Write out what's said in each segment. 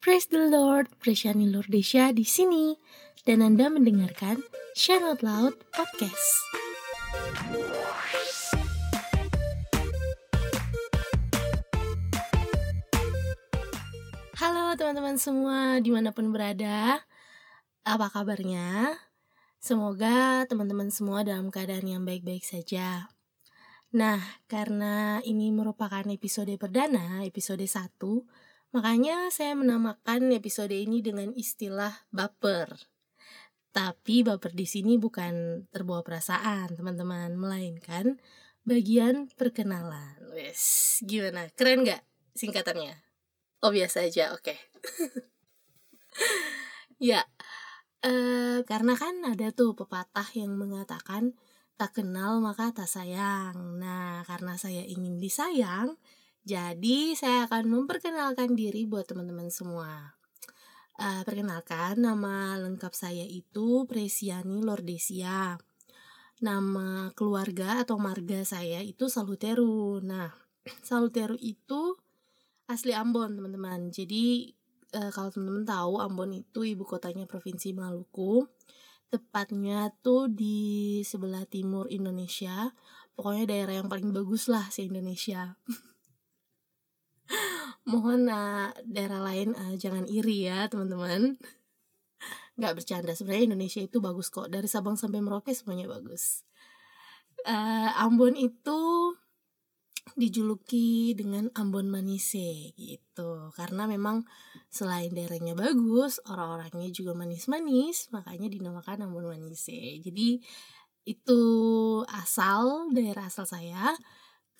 Praise the Lord, Preciani Lordesya di sini. Dan Anda mendengarkan Share Out Loud Podcast. Halo teman-teman semua, di mana pun berada. Apa kabarnya? Semoga teman-teman semua dalam keadaan yang baik-baik saja. Nah, karena ini merupakan episode perdana, episode 1, Makanya saya menamakan episode ini dengan istilah baper. Tapi baper di sini bukan terbawa perasaan, teman-teman, melainkan bagian perkenalan. Wes, gimana? Keren nggak singkatannya? Oh biasa aja, oke. Okay. ya, eh, karena kan ada tuh pepatah yang mengatakan tak kenal maka tak sayang. Nah, karena saya ingin disayang, jadi saya akan memperkenalkan diri buat teman-teman semua. Uh, perkenalkan nama lengkap saya itu Presiani Lordesia. Nama keluarga atau marga saya itu Saluteru. Nah, Saluteru itu asli Ambon, teman-teman. Jadi uh, kalau teman-teman tahu Ambon itu ibu kotanya Provinsi Maluku. Tepatnya tuh di sebelah timur Indonesia. Pokoknya daerah yang paling bagus lah se Indonesia. mohon uh, daerah lain uh, jangan iri ya teman-teman. Nggak bercanda. Sebenarnya Indonesia itu bagus kok. Dari Sabang sampai Merauke semuanya bagus. Uh, Ambon itu dijuluki dengan Ambon Manise gitu. Karena memang selain daerahnya bagus orang-orangnya juga manis-manis makanya dinamakan Ambon Manise. Jadi itu asal daerah asal saya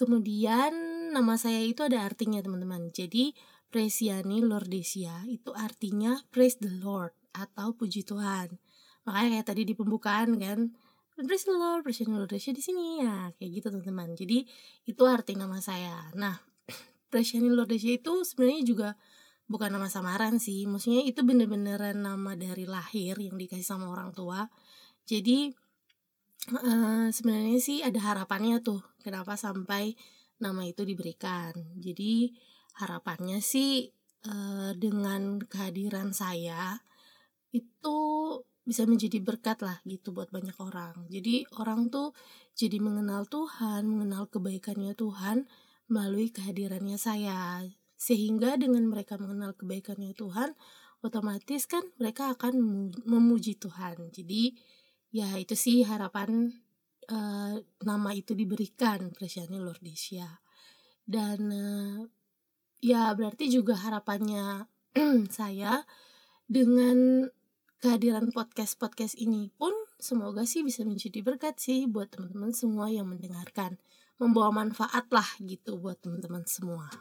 Kemudian nama saya itu ada artinya teman-teman. Jadi Presiani Lordesia itu artinya praise the Lord atau puji Tuhan. Makanya kayak tadi di pembukaan kan praise the Lord, Presiani Lordesia di sini ya kayak gitu teman-teman. Jadi itu arti nama saya. Nah Presiani Lordesia itu sebenarnya juga bukan nama samaran sih. Maksudnya itu bener-beneran nama dari lahir yang dikasih sama orang tua. Jadi uh, sebenarnya sih ada harapannya tuh kenapa sampai nama itu diberikan. Jadi harapannya sih uh, dengan kehadiran saya itu bisa menjadi berkat lah gitu buat banyak orang. Jadi orang tuh jadi mengenal Tuhan, mengenal kebaikannya Tuhan melalui kehadirannya saya. Sehingga dengan mereka mengenal kebaikannya Tuhan, otomatis kan mereka akan memuji Tuhan. Jadi ya itu sih harapan uh, nama itu diberikan Presiani Lordesia dan uh, ya berarti juga harapannya saya dengan kehadiran podcast podcast ini pun semoga sih bisa menjadi berkat sih buat teman-teman semua yang mendengarkan. Membawa manfaat lah gitu buat teman-teman semua.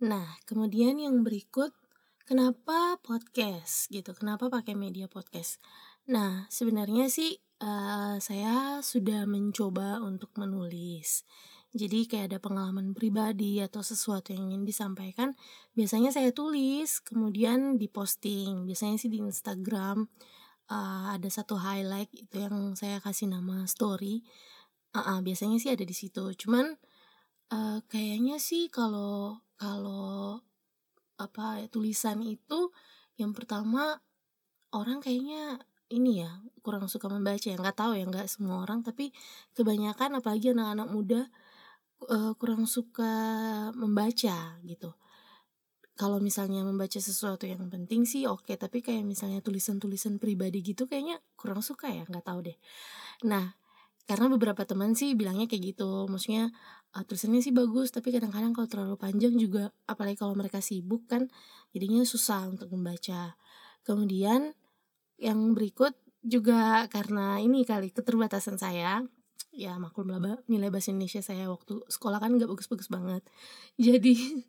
Nah kemudian yang berikut kenapa podcast gitu? Kenapa pakai media podcast Nah, sebenarnya sih uh, saya sudah mencoba untuk menulis. Jadi kayak ada pengalaman pribadi atau sesuatu yang ingin disampaikan, biasanya saya tulis, kemudian diposting. Biasanya sih di Instagram uh, ada satu highlight itu yang saya kasih nama story. Uh, uh, biasanya sih ada di situ. Cuman uh, kayaknya sih kalau kalau apa tulisan itu yang pertama orang kayaknya ini ya kurang suka membaca ya nggak tahu ya nggak semua orang tapi kebanyakan apalagi anak-anak muda uh, kurang suka membaca gitu kalau misalnya membaca sesuatu yang penting sih oke okay. tapi kayak misalnya tulisan-tulisan pribadi gitu kayaknya kurang suka ya nggak tahu deh nah karena beberapa teman sih bilangnya kayak gitu maksudnya uh, tulisannya sih bagus tapi kadang-kadang kalau terlalu panjang juga apalagi kalau mereka sibuk kan jadinya susah untuk membaca kemudian yang berikut juga karena ini kali keterbatasan saya. Ya maklum lah nilai bahasa Indonesia saya waktu sekolah kan nggak bagus-bagus banget. Jadi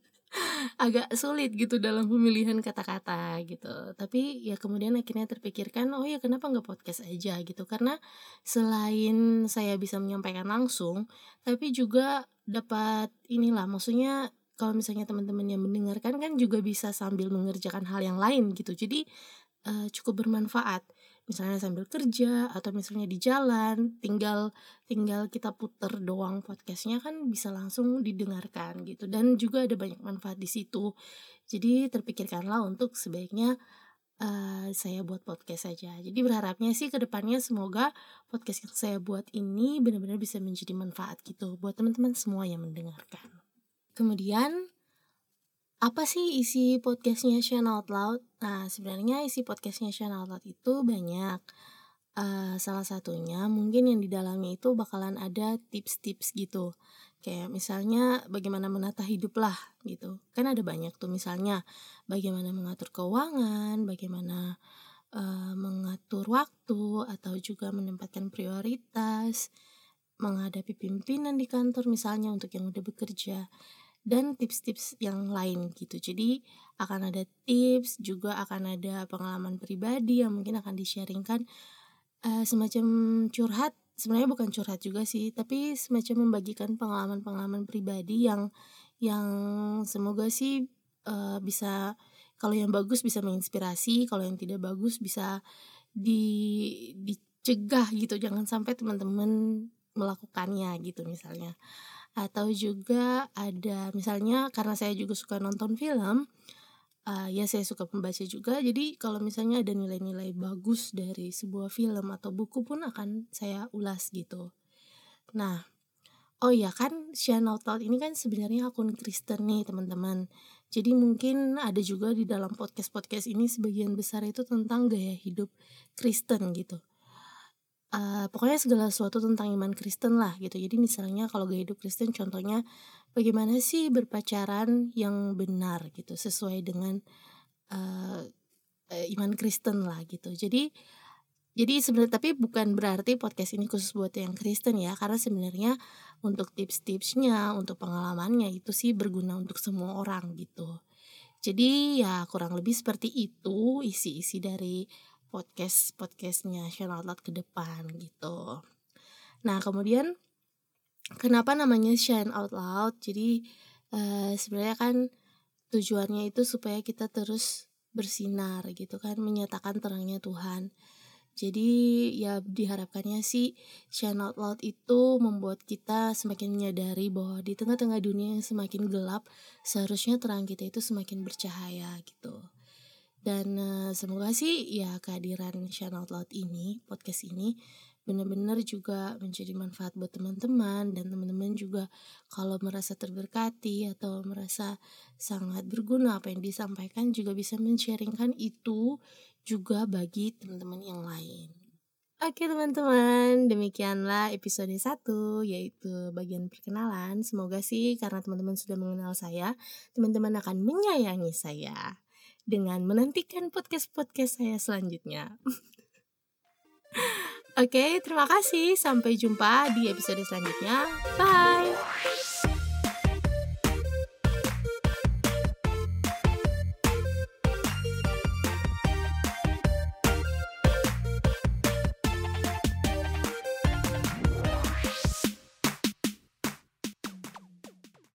agak sulit gitu dalam pemilihan kata-kata gitu. Tapi ya kemudian akhirnya terpikirkan oh ya kenapa nggak podcast aja? gitu. Karena selain saya bisa menyampaikan langsung tapi juga dapat inilah maksudnya kalau misalnya teman-teman yang mendengarkan kan juga bisa sambil mengerjakan hal yang lain gitu. Jadi uh, cukup bermanfaat. Misalnya sambil kerja atau misalnya di jalan tinggal tinggal kita puter doang podcastnya kan bisa langsung didengarkan gitu. Dan juga ada banyak manfaat di situ. Jadi terpikirkanlah untuk sebaiknya uh, saya buat podcast saja. Jadi berharapnya sih ke depannya semoga podcast yang saya buat ini benar-benar bisa menjadi manfaat gitu buat teman-teman semua yang mendengarkan. Kemudian apa sih isi podcastnya Shine Out Loud? Nah, sebenarnya isi podcastnya Shine Out Loud itu banyak. Uh, salah satunya mungkin yang di dalamnya itu bakalan ada tips-tips gitu. Kayak misalnya bagaimana menata hidup lah gitu. Kan ada banyak tuh misalnya bagaimana mengatur keuangan, bagaimana uh, mengatur waktu atau juga menempatkan prioritas, menghadapi pimpinan di kantor misalnya untuk yang udah bekerja dan tips-tips yang lain gitu. Jadi akan ada tips, juga akan ada pengalaman pribadi yang mungkin akan di-sharingkan uh, semacam curhat. Sebenarnya bukan curhat juga sih, tapi semacam membagikan pengalaman-pengalaman pribadi yang yang semoga sih uh, bisa kalau yang bagus bisa menginspirasi, kalau yang tidak bagus bisa di dicegah gitu. Jangan sampai teman-teman melakukannya gitu misalnya atau juga ada misalnya karena saya juga suka nonton film uh, ya saya suka membaca juga. Jadi kalau misalnya ada nilai-nilai bagus dari sebuah film atau buku pun akan saya ulas gitu. Nah oh ya kan channel Out ini kan sebenarnya akun Kristen nih teman-teman. Jadi mungkin ada juga di dalam podcast-podcast ini sebagian besar itu tentang gaya hidup Kristen gitu uh, pokoknya segala sesuatu tentang iman Kristen lah gitu. Jadi misalnya kalau gaya hidup Kristen contohnya bagaimana sih berpacaran yang benar gitu sesuai dengan uh, iman Kristen lah gitu. Jadi jadi sebenarnya tapi bukan berarti podcast ini khusus buat yang Kristen ya karena sebenarnya untuk tips-tipsnya untuk pengalamannya itu sih berguna untuk semua orang gitu. Jadi ya kurang lebih seperti itu isi-isi dari podcast podcastnya Shine Out Loud ke depan gitu. Nah kemudian kenapa namanya Shine Out Loud? Jadi uh, sebenarnya kan tujuannya itu supaya kita terus bersinar gitu kan, menyatakan terangnya Tuhan. Jadi ya diharapkannya sih Shine Out Loud itu membuat kita semakin menyadari bahwa di tengah-tengah dunia yang semakin gelap, seharusnya terang kita itu semakin bercahaya gitu. Dan uh, semoga sih ya kehadiran Out Loud ini, podcast ini benar-benar juga menjadi manfaat buat teman-teman dan teman-teman juga kalau merasa terberkati atau merasa sangat berguna apa yang disampaikan juga bisa men-sharingkan itu juga bagi teman-teman yang lain. Oke teman-teman, demikianlah episode 1 yaitu bagian perkenalan. Semoga sih karena teman-teman sudah mengenal saya, teman-teman akan menyayangi saya dengan menantikan podcast-podcast saya selanjutnya. Oke, terima kasih. Sampai jumpa di episode selanjutnya. Bye.